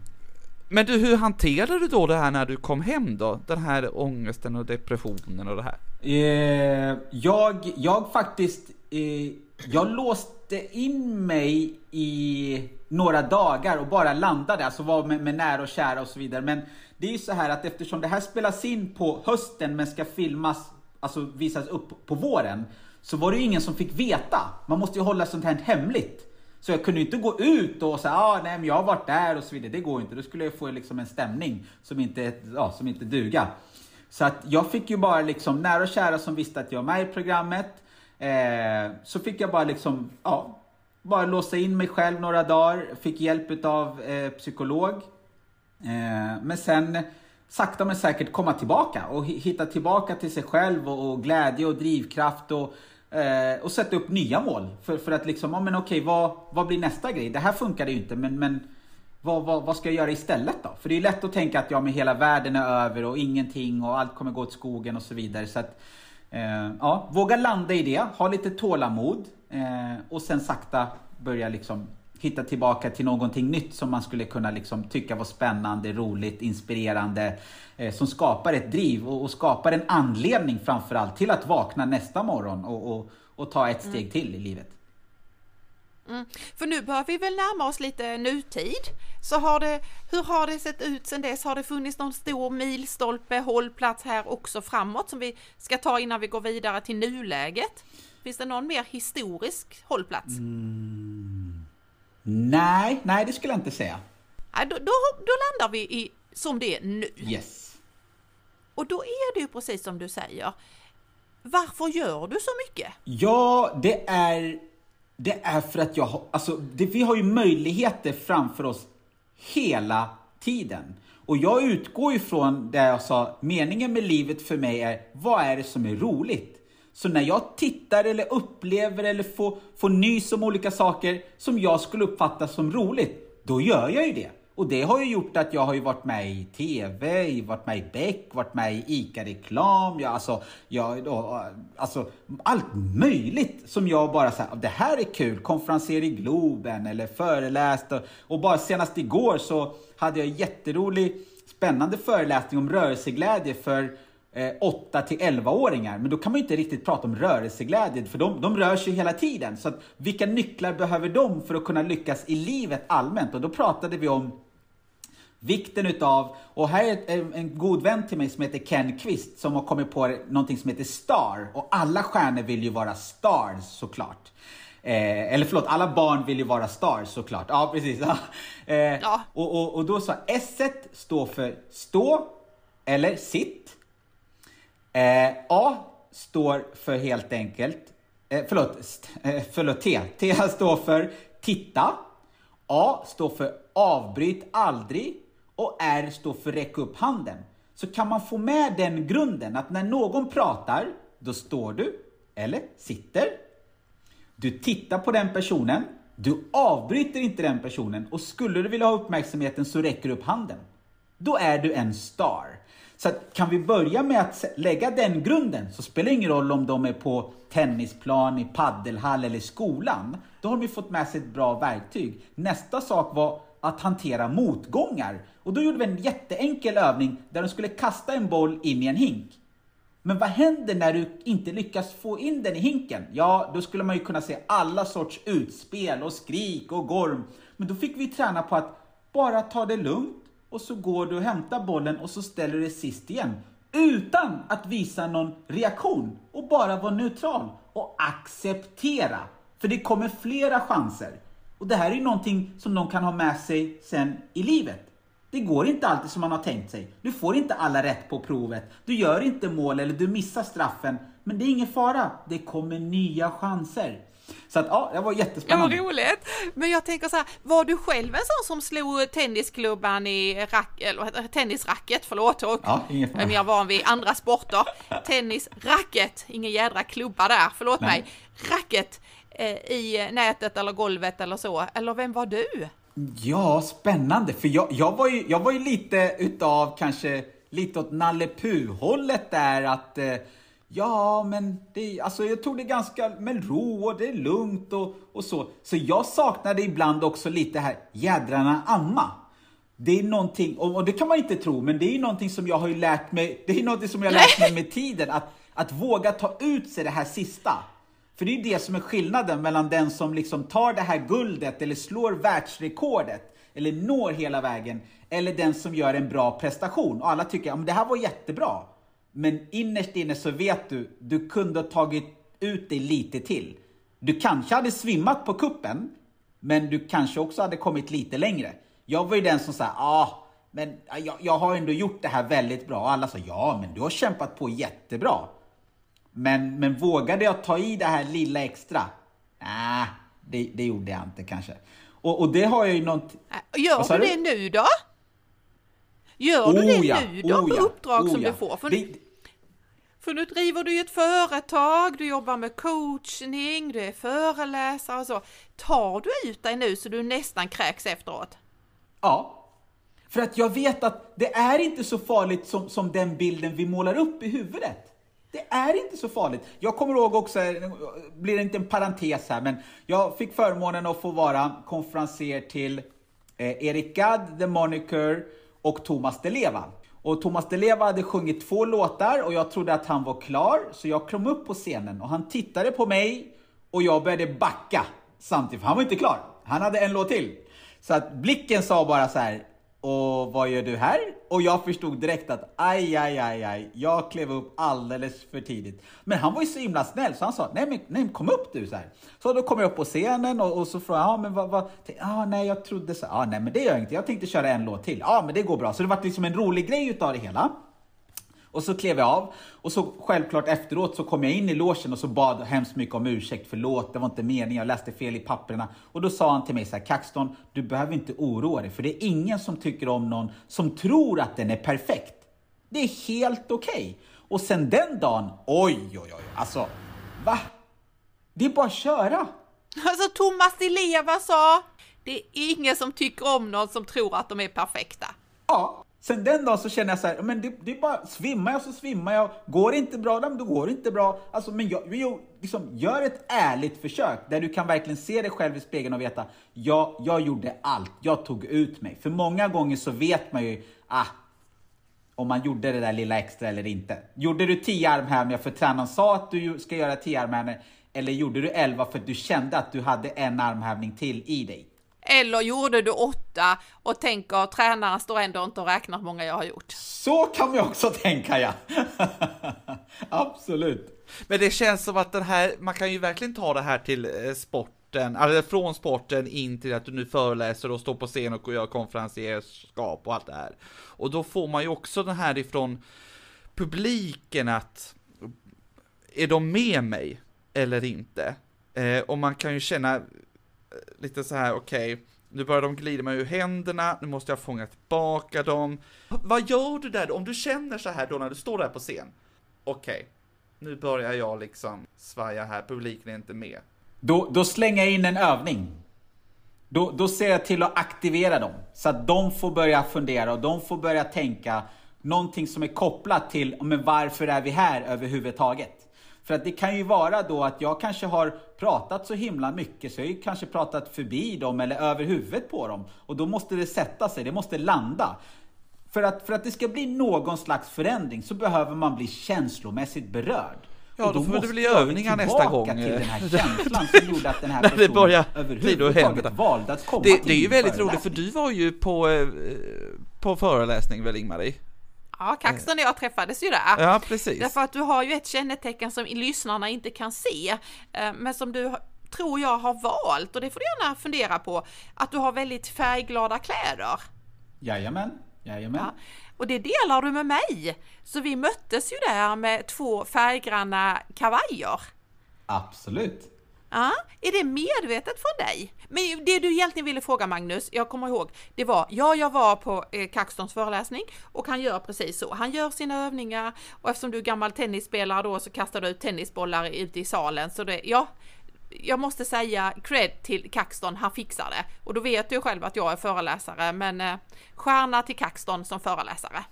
Men du, hur hanterade du då det här när du kom hem då? Den här ångesten och depressionen och det här? Eh, jag, jag faktiskt, eh, jag låste låste in mig i några dagar och bara landade, alltså var med, med nära och kära och så vidare. Men det är ju så här att eftersom det här spelas in på hösten men ska filmas, alltså visas upp på våren, så var det ju ingen som fick veta. Man måste ju hålla sånt här hemligt. Så jag kunde ju inte gå ut och säga ah, nej men jag har varit där och så vidare. Det går ju inte. Då skulle jag få liksom en stämning som inte, ja, som inte duga. Så att jag fick ju bara liksom nära och kära som visste att jag var med i programmet. Eh, så fick jag bara liksom, ja, bara låsa in mig själv några dagar. Fick hjälp av eh, psykolog. Eh, men sen sakta men säkert komma tillbaka och hitta tillbaka till sig själv och, och glädje och drivkraft och, eh, och sätta upp nya mål. För, för att liksom, ja men okej, vad, vad blir nästa grej? Det här funkade ju inte, men, men vad, vad, vad, ska jag göra istället då? För det är lätt att tänka att ja, men hela världen är över och ingenting och allt kommer gå åt skogen och så vidare. Så att, Eh, ja, våga landa i det, ha lite tålamod eh, och sen sakta börja liksom hitta tillbaka till någonting nytt som man skulle kunna liksom tycka var spännande, roligt, inspirerande. Eh, som skapar ett driv och, och, skapar en anledning framförallt till att vakna nästa morgon och, och, och ta ett steg mm. till i livet. Mm. För nu börjar vi väl närma oss lite nutid. Så har det, hur har det sett ut sedan dess? Har det funnits någon stor milstolpe, hållplats här också framåt som vi ska ta innan vi går vidare till nuläget? Finns det någon mer historisk hållplats? Mm. Nej, nej det skulle jag inte säga. Då, då, då landar vi i som det är nu. Yes. Och då är det ju precis som du säger. Varför gör du så mycket? Ja, det är det är för att jag har, alltså, det, vi har ju möjligheter framför oss hela tiden. Och jag utgår ifrån det jag sa, meningen med livet för mig är, vad är det som är roligt? Så när jag tittar eller upplever eller får, får nys om olika saker som jag skulle uppfatta som roligt, då gör jag ju det. Och det har ju gjort att jag har ju varit med i TV, varit med i Beck, varit med i ICA-reklam, jag, alltså, jag, alltså allt möjligt som jag bara säger, det här är kul, konferenser i Globen eller föreläst och, och bara senast igår så hade jag en jätterolig, spännande föreläsning om rörelseglädje för eh, 8 till 11-åringar. Men då kan man ju inte riktigt prata om rörelseglädje, för de, de rör sig hela tiden. Så att, vilka nycklar behöver de för att kunna lyckas i livet allmänt? Och då pratade vi om vikten utav, och här är en, god vän till mig som heter Ken Quist som har kommit på någonting som heter STAR. Och alla stjärnor vill ju vara stars såklart. Eh, eller förlåt, alla barn vill ju vara stars såklart. Ja, precis. (laughs) eh, Ja. Och, och, och då sa S står för stå eller sitt. Eh, A står för helt enkelt, eh, förlåt, eh, förlåt T. T (laughs) står för titta. A står för avbryt aldrig och R står för räck upp handen. Så kan man få med den grunden att när någon pratar, då står du eller sitter. Du tittar på den personen, du avbryter inte den personen och skulle du vilja ha uppmärksamheten så räcker du upp handen. Då är du en star. Så att, kan vi börja med att lägga den grunden så spelar det ingen roll om de är på tennisplan, i paddelhall eller skolan. Då har de ju fått med sig ett bra verktyg. Nästa sak var att hantera motgångar. Och då gjorde vi en jätteenkel övning där de skulle kasta en boll in i en hink. Men vad händer när du inte lyckas få in den i hinken? Ja, då skulle man ju kunna se alla sorts utspel och skrik och gorm. Men då fick vi träna på att bara ta det lugnt och så går du och hämtar bollen och så ställer du dig sist igen. Utan att visa någon reaktion och bara vara neutral och acceptera. För det kommer flera chanser. Och det här är ju någonting som de kan ha med sig sen i livet. Det går inte alltid som man har tänkt sig. Du får inte alla rätt på provet. Du gör inte mål eller du missar straffen. Men det är ingen fara. Det kommer nya chanser. Så att ja, det var Ja, vad jättespännande. roligt! Men jag tänker så här, var du själv en sån som slog tennisklubban i rack, eller det? tennisracket, förlåt, och Ja, jag är mer van vid andra sporter. Tennisracket, ingen jädra klubba där, förlåt Nej. mig. Racket i nätet eller golvet eller så, eller vem var du? Ja, spännande. För jag, jag, var ju, jag var ju lite utav kanske lite åt Nalle Puh-hållet där att eh, ja, men det, alltså jag tog det ganska med ro och det är lugnt och, och så. Så jag saknade ibland också lite här jädrarna amma. Det är någonting, och och det kan man inte tro, men det är någonting som jag har ju lärt mig, det är någonting som jag har lärt mig (laughs) med tiden, att, att våga ta ut sig det här sista. För det är ju det som är skillnaden mellan den som liksom tar det här guldet eller slår världsrekordet eller når hela vägen eller den som gör en bra prestation. Och alla tycker att det här var jättebra. Men innerst inne så vet du, du kunde ha tagit ut dig lite till. Du kanske hade svimmat på kuppen, men du kanske också hade kommit lite längre. Jag var ju den som sa, ja, ah, men jag, jag har ändå gjort det här väldigt bra. Och alla sa, ja, men du har kämpat på jättebra. Men, men vågade jag ta i det här lilla extra? Nej, det, det gjorde jag inte kanske. Och, och det har jag ju något... Äh, Gör du det nu då? Gör du det Oh ja, nu då oh på uppdrag oh som ja. du får? För, Det, för nu driver du ju ett företag, du jobbar med coachning, du är föreläsare och så. Tar du ut dig nu så du nästan kräks efteråt? Ja. För att jag vet att det är inte så farligt som, som den bilden vi målar upp i huvudet. Det är inte så farligt. Jag kommer ihåg också, blir det inte en parentes här, men jag fick förmånen att få vara konferenser till eh, Eric Gadd, The Moniker och Thomas Di Leva. Och Thomas Di Leva hade sjungit två låtar och jag trodde att han var klar, så jag kom upp på scenen och han tittade på mig och jag började backa samtidigt, för han var inte klar. Han hade en låt till. Så att blicken sa bara så här, och vad gör du här? Och jag förstod direkt att aj, aj, aj, aj, jag klev upp alldeles för tidigt. Men han var ju så himla snäll så han sa, nej men, nej, kom upp du så här. Så då kom jag upp på scenen och, och så frågade jag, ja men vad, vad, ah, nej jag trodde så, ah, nej men det gör jag inte, jag tänkte köra en låt till. Ja men det går bra. Så det var liksom en rolig grej utav det hela. Och så klev jag av och så självklart efteråt så kom jag in i logen och så bad hemskt mycket om ursäkt, förlåt, det var inte meningen, jag läste fel i papperna. Och då sa han till mig så här, Kaxton, du behöver inte oroa dig för det är ingen som tycker om någon som tror att den är perfekt. Det är helt okej. Och sen den dagen, oj, oj, oj, alltså, va? Det är bara att köra. Alltså Thomas Di Leva sa, det är ingen som tycker om någon som tror att de är perfekta. Ja, sen den dagen så känner jag så här, men det, det är bara, svimmar jag så svimmar jag. Går det inte bra, då går det inte bra. Alltså, men jag, jag, liksom, gör ett ärligt försök där du kan verkligen se dig själv i spegeln och veta, ja, jag gjorde allt, jag tog ut mig. För många gånger så vet man ju, ah, om man gjorde det där lilla extra eller inte. Gjorde du 10 armhävningar för tränaren sa att du ska göra 10 armhävningar eller gjorde du 11 för att du kände att du hade en armhävning till i dig? Eller gjorde du åtta och tänker tränaren står ändå inte och räknar hur många jag har gjort. Så kan man ju också tänka ja. (laughs) Absolut. Men det känns som att den här, man kan ju verkligen ta det här till eh, sporten, eller från sporten in till att du nu föreläser och står på scen och gör konferencierskap och allt det här. Och då får man ju också den här ifrån publiken att, är de med mig eller inte? Eh, och man kan ju känna lite så här, okej, okay, nu börjar de glida mig ur händerna, nu måste jag fånga tillbaka dem. Vad gör du där om du känner så här då när du står där på scen? Okej, okay, nu börjar jag liksom svaja här, publiken är inte med. Då, då slänger jag in en övning. Då, då ser jag till att aktivera dem, så att de får börja fundera och de får börja tänka någonting som är kopplat till, men varför är vi här överhuvudtaget? För att det kan ju vara då att jag kanske har pratat så himla mycket så jag har ju kanske pratat förbi dem eller över huvudet på dem. Och då måste det sätta sig, det måste landa. För att, för att det ska bli någon slags förändring så behöver man bli känslomässigt berörd. Ja, då, då får det bli övningar nästa gång. till den här (laughs) känslan som gjorde att den här personen det börjar överhuvudtaget valde att komma det, till Det är ju väldigt roligt för du var ju på, eh, på föreläsning väl Ingmarie? Ja, Kaxton och jag träffades ju där. Ja, precis. Därför att du har ju ett kännetecken som lyssnarna inte kan se, eh, men som du tror jag har valt och det får du gärna fundera på, att du har väldigt färgglada kläder. Jajamän, jajamän. Ja, och det delar du med mig. Så vi möttes ju där med två färggranna kavajer. Absolut. Ja, är det medvetet från dig? Men det du egentligen ville fråga Magnus, jag kommer ihåg, det var, ja jag var på eh, Kaxtons föreläsning och han gör precis så. Han gör sina övningar och eftersom du är gammal tennisspelare då så kastar du ut tennisbollar ute i salen. Så det, ja, jag måste säga cred till Kaxton, han fixar det. Och då vet du själv att jag är föreläsare, men eh, stjärna till Kaxton som föreläsare.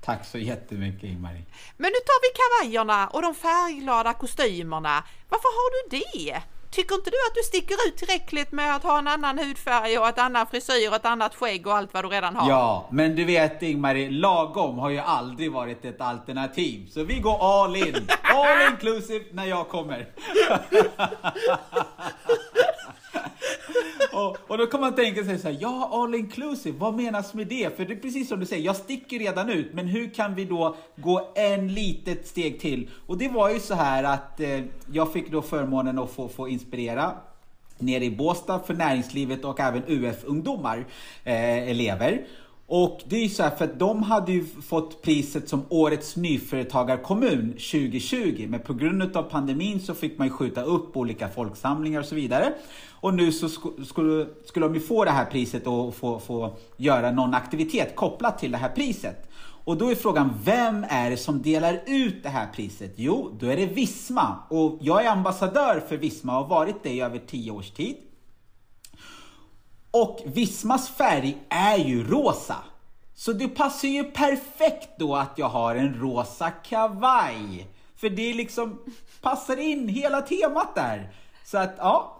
Tack så jättemycket Ingmarie. Men nu tar vi kavajerna och de färgglada kostymerna. Varför har du det? Tycker inte du att du sticker ut tillräckligt med att ha en annan hudfärg och ett annat frisyr och ett annat skägg och allt vad du redan har? Ja, men du vet Ingmarie, lagom har ju aldrig varit ett alternativ. Så vi går all in, all inclusive när jag kommer. (laughs) och, och, då kan man tänka sig så här, ja all inclusive, vad menas med det? För det är precis som du säger, jag sticker redan ut, men hur kan vi då gå en litet steg till? Och det var ju så här att eh, jag fick då förmånen att få, få inspirera nere i Båstad för näringslivet och även UF-ungdomar, eh, elever. Och det är ju så här för att de hade ju fått priset som Årets nyföretagarkommun 2020 men på grund av pandemin så fick man ju skjuta upp olika folksamlingar och så vidare. Och nu så skulle, skulle de ju få det här priset och få, få göra någon aktivitet kopplat till det här priset. Och då är frågan, vem är det som delar ut det här priset? Jo, då är det Visma. Och jag är ambassadör för Visma och har varit det i över tio års tid. Och Vismas färg är ju rosa. Så det passar ju perfekt då att jag har en rosa kavaj. För det liksom passar in hela temat där. Så att ja.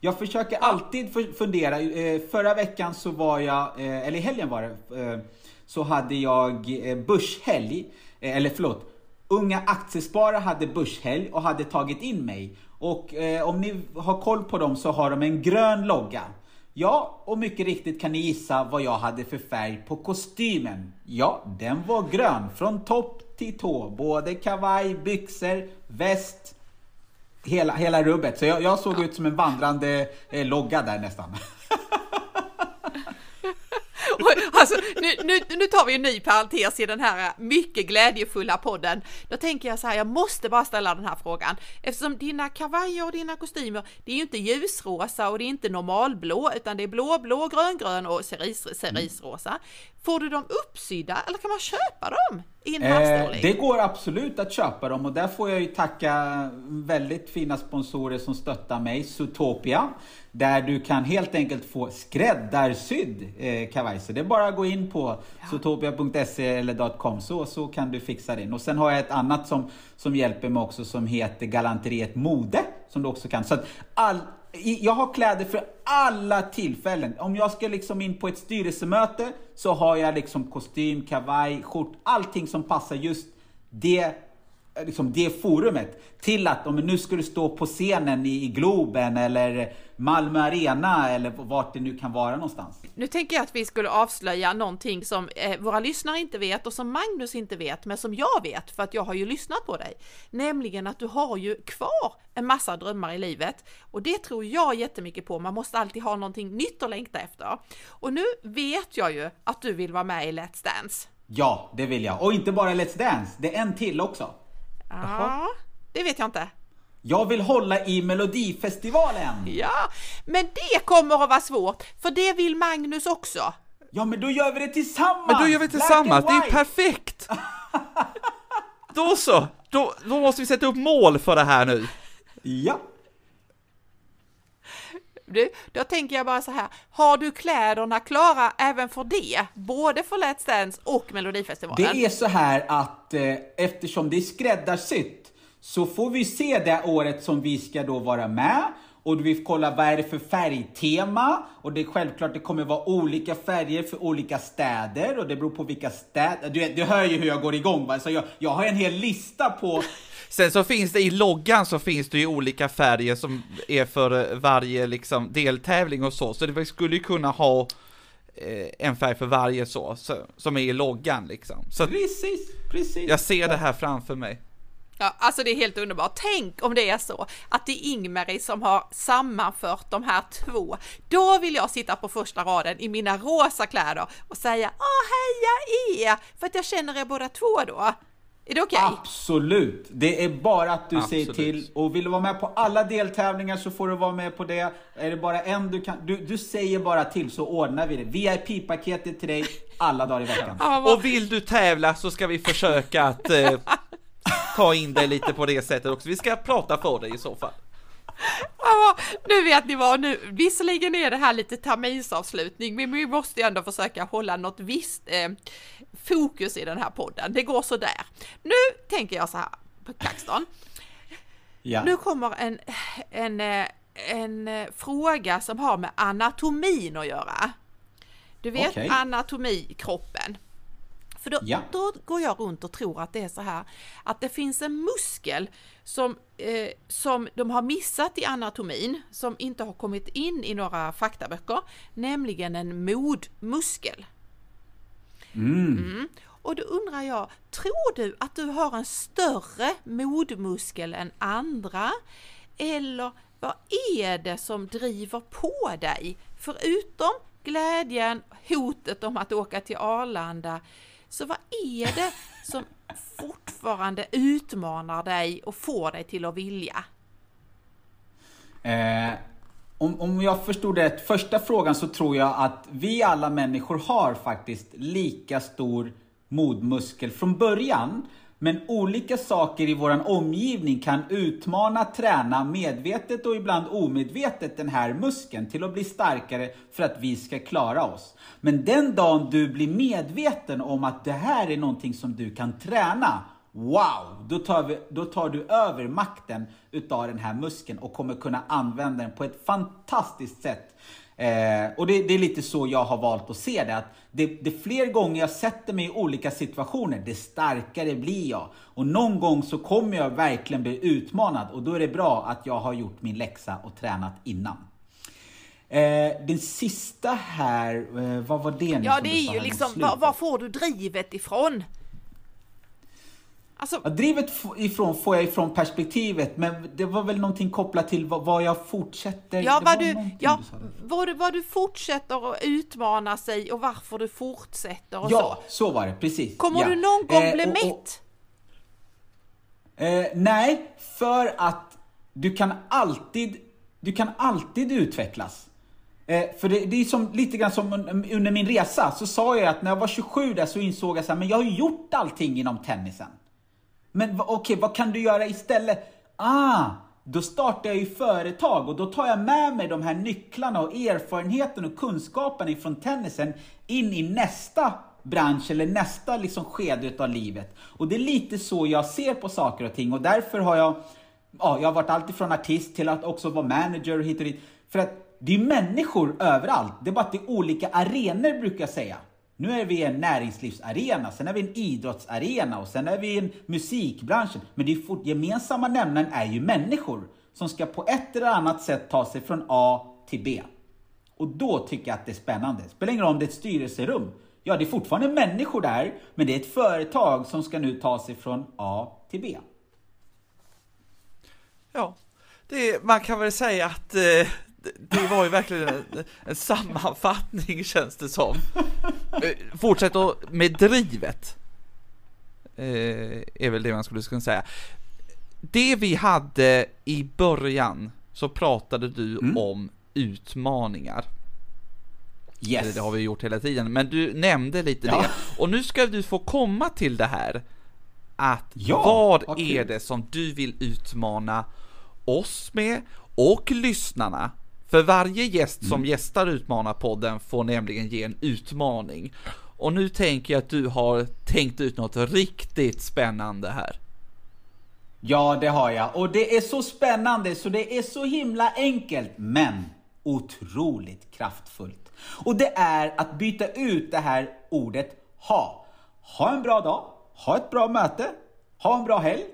Jag försöker alltid fundera. Eh, förra veckan så var jag, eh, eller i helgen var det, eh, så hade jag börshelg. Eller förlåt, Unga Aktiesparare hade börshelg och hade tagit in mig. Och om ni har koll på dem så har de en grön logga. Ja, och mycket riktigt kan ni gissa vad jag hade för färg på kostymen. Ja, den var grön från topp till tå. Både kavaj, byxor, väst, hela, hela rubbet. Så jag, jag såg ut som en vandrande eh, logga där nästan. (laughs) alltså, nu, nu, nu tar vi en ny parentes i den här mycket glädjefulla podden. Då tänker jag så här, jag måste bara ställa den här frågan. Eftersom dina kavajer och dina kostymer, det är ju inte ljusrosa och det är inte normalblå, utan det är blå, blå, grön, grön och cerise, cerisrosa. Får du dem uppsydda eller kan man köpa dem i en eh, Det går absolut att köpa dem och där får jag ju tacka väldigt fina sponsorer som stöttar mig, Zootopia. Där du kan helt enkelt få skräddarsydd eh, kavaj. Så det är bara att gå in på ja. zootopia.se eller .com så, så kan du fixa din. Och sen har jag ett annat som, som hjälper mig också som heter Galanteriet Mode. Som du också kan. Så att all, jag har kläder för alla tillfällen. Om jag ska liksom in på ett styrelsemöte så har jag liksom kostym, kavaj, skjort, allting som passar just det liksom det forumet till att om nu ska du stå på scenen i, i Globen eller Malmö Arena eller vart det nu kan vara någonstans. Nu tänker jag att vi skulle avslöja någonting som eh, våra lyssnare inte vet och som Magnus inte vet, men som jag vet för att jag har ju lyssnat på dig. Nämligen att du har ju kvar en massa drömmar i livet och det tror jag jättemycket på. Man måste alltid ha någonting nytt att längta efter. Och nu vet jag ju att du vill vara med i Let's Dance. Ja, det vill jag. Och inte bara Let's Dance, det är en till också. Ja, det vet jag inte. Jag vill hålla i Melodifestivalen! Ja, men det kommer att vara svårt, för det vill Magnus också. Ja, men då gör vi det tillsammans! Men då gör vi tillsammans, det är ju perfekt! (laughs) då så, då, då måste vi sätta upp mål för det här nu. Ja. Du, då tänker jag bara så här, har du kläderna klara även för det? Både för Let's Dance och Melodifestivalen? Det är så här att eh, eftersom det är skräddarsytt så får vi se det året som vi ska då vara med och vi får kolla vad är det för färgtema och det är självklart det kommer vara olika färger för olika städer och det beror på vilka städer. Du, du hör ju hur jag går igång va? Så jag, jag har en hel lista på Sen så finns det i loggan så finns det ju olika färger som är för varje liksom deltävling och så, så det skulle ju kunna ha eh, en färg för varje så, så, som är i loggan liksom. Så precis, precis. Jag ser det här framför mig. Ja, alltså det är helt underbart. Tänk om det är så att det är Ingmarie som har sammanfört de här två. Då vill jag sitta på första raden i mina rosa kläder och säga Åh, heja er! För att jag känner er båda två då. Är det okej? Okay? Absolut! Det är bara att du Absolut. säger till. Och vill du vara med på alla deltävlingar så får du vara med på det. Är det bara en du kan... Du, du säger bara till så ordnar vi det. VIP-paketet till dig alla dagar i veckan. och vill du tävla så ska vi försöka att eh, ta in dig lite på det sättet också. Vi ska prata för dig i så fall. Ja, nu vet ni vad, nu, visserligen är det här lite terminsavslutning, men vi måste ju ändå försöka hålla något visst eh, fokus i den här podden. Det går så där. Nu tänker jag så här på Kaxton. Ja. Nu kommer en, en, eh, en, en eh, fråga som har med anatomin att göra. Du vet okay. anatomi, kroppen. För då, ja. då går jag runt och tror att det är så här att det finns en muskel som, eh, som de har missat i anatomin, som inte har kommit in i några faktaböcker, nämligen en modmuskel. Mm. Mm. Och då undrar jag, tror du att du har en större modmuskel än andra? Eller vad är det som driver på dig? Förutom glädjen, hotet om att åka till Arlanda, så vad är det som fortfarande utmanar dig och får dig till att vilja? Eh, om, om jag förstod det första frågan så tror jag att vi alla människor har faktiskt lika stor modmuskel från början. Men olika saker i vår omgivning kan utmana, träna medvetet och ibland omedvetet den här muskeln till att bli starkare för att vi ska klara oss. Men den dagen du blir medveten om att det här är någonting som du kan träna, wow! Då tar, vi, då tar du över makten utav den här muskeln och kommer kunna använda den på ett fantastiskt sätt Eh, och det, det, är lite så jag har valt att se det. Att det, det fler gånger jag sätter mig i olika situationer, det starkare blir jag. Och någon gång så kommer jag verkligen bli utmanad och då är det bra att jag har gjort min läxa och tränat innan. Eh, den sista här, eh, vad var det nu Ja, det är ju liksom, var, var får du drivet ifrån? Alltså... Ja, drivet ifrån får jag ifrån perspektivet, men det var väl någonting kopplat till vad, vad jag fortsätter. Ja, vad du, ja du vad, du, vad du fortsätter att utmana sig och varför du fortsätter och ja, så. så var det, precis. Kommer ja. du någon gång eh, bli och, mätt? eh, nej, för att du kan alltid, du kan alltid utvecklas. Eh, för det, det, är som, lite grann som under min resa, så sa jag att när jag var 27 där så insåg jag men jag har gjort allting inom tennisen. Men okej, okay, vad kan du göra istället? Ah, då startar jag ju företag och då tar jag med mig de här nycklarna och erfarenheten och kunskapen ifrån tennisen in i nästa bransch eller nästa liksom skede av livet. Och det är lite så jag ser på saker och ting och därför har jag ja, jag har varit alltifrån artist till att också vara manager och hit och dit. För att det är människor överallt. Det är bara att det är olika arenor brukar jag säga. Nu är vi en näringslivsarena, sen är vi en idrottsarena och sen är vi en musikbransch. Men det är fort, gemensamma nämnaren är ju människor som ska på ett eller annat sätt ta sig från A till B. Och då tycker jag att det är spännande. Spelar ingen roll om det är ett styrelserum. Ja, det är fortfarande människor där, men det är ett företag som ska nu ta sig från A till B. Ja, det, man kan väl säga att eh, det var ju verkligen en, en sammanfattning känns det som. Eh, fortsätt med drivet. Eh, är väl det man skulle kunna säga. Det vi hade i början så pratade du mm. om utmaningar. Yes. Eller det har vi gjort hela tiden, men du nämnde lite ja. det. Och nu ska du få komma till det här. Att ja, vad okay. är det som du vill utmana oss med och lyssnarna? För varje gäst som mm. gästar Utmanarpodden får nämligen ge en utmaning. Och nu tänker jag att du har tänkt ut något riktigt spännande här. Ja, det har jag. Och det är så spännande så det är så himla enkelt, men otroligt kraftfullt. Och det är att byta ut det här ordet ha. Ha en bra dag, ha ett bra möte, ha en bra helg.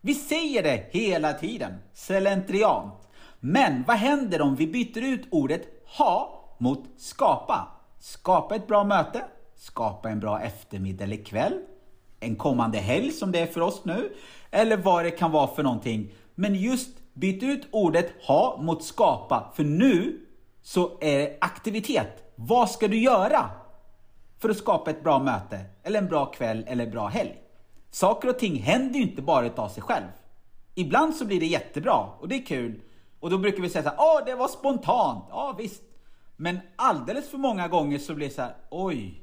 Vi säger det hela tiden, slentriant. Men vad händer om vi byter ut ordet ha mot skapa? Skapa ett bra möte, skapa en bra eftermiddag eller kväll, en kommande helg som det är för oss nu, eller vad det kan vara för någonting. Men just byt ut ordet ha mot skapa, för nu så är det aktivitet. Vad ska du göra för att skapa ett bra möte, eller en bra kväll eller en bra helg? Saker och ting händer ju inte bara av sig själv. Ibland så blir det jättebra och det är kul. Och då brukar vi säga så här, åh det var spontant. Ja visst. Men alldeles för många gånger så blir det så här, oj,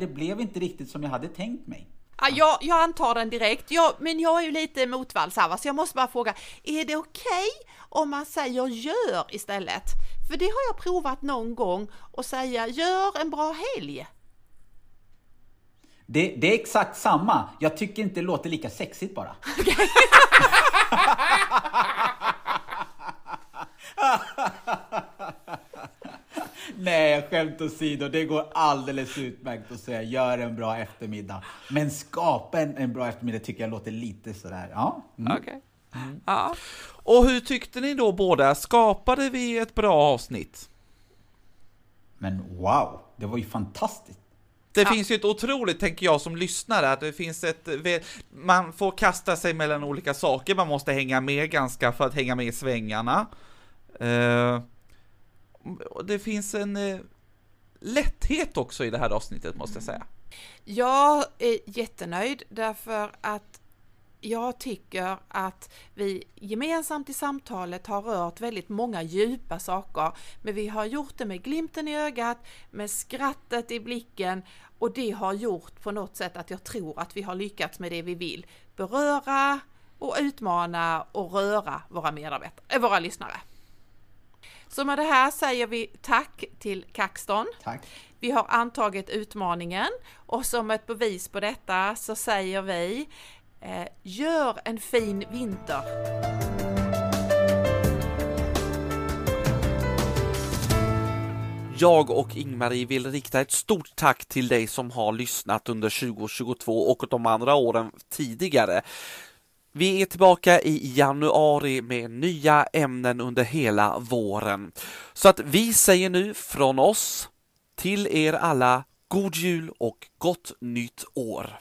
det blev inte riktigt som jag hade tänkt mig. Ja, jag, jag antar den direkt, jag, men jag är ju lite motvalls här, så jag måste bara fråga, är det okej okay om man säger gör istället? För det har jag provat någon gång och säga gör en bra helg. Det, det, är exakt samma. Jag tycker inte det låter lika sexigt bara. (laughs) (laughs) Nej, skämt åsido, det går alldeles utmärkt att säga gör en bra eftermiddag. Men skapa en, en bra eftermiddag tycker jag låter lite sådär, ja. Mm. Okej. Okay. Mm. Ja. Och hur tyckte ni då båda? Skapade vi ett bra avsnitt? Men wow, det var ju fantastiskt. Det ja. finns ju ett otroligt, tänker jag som lyssnare, att det finns ett, man får kasta sig mellan olika saker, man måste hänga med ganska för att hänga med i svängarna. Uh, det finns en uh, lätthet också i det här avsnittet måste jag säga. Jag är jättenöjd därför att jag tycker att vi gemensamt i samtalet har rört väldigt många djupa saker, men vi har gjort det med glimten i ögat, med skrattet i blicken och det har gjort på något sätt att jag tror att vi har lyckats med det vi vill. Beröra och utmana och röra våra medarbetare, våra lyssnare. Så med det här säger vi tack till Kaxton. Tack. Vi har antagit utmaningen och som ett bevis på detta så säger vi eh, Gör en fin vinter! Jag och Ingmarie vill rikta ett stort tack till dig som har lyssnat under 2022 och de andra åren tidigare. Vi är tillbaka i januari med nya ämnen under hela våren. Så att vi säger nu från oss till er alla God Jul och Gott Nytt År!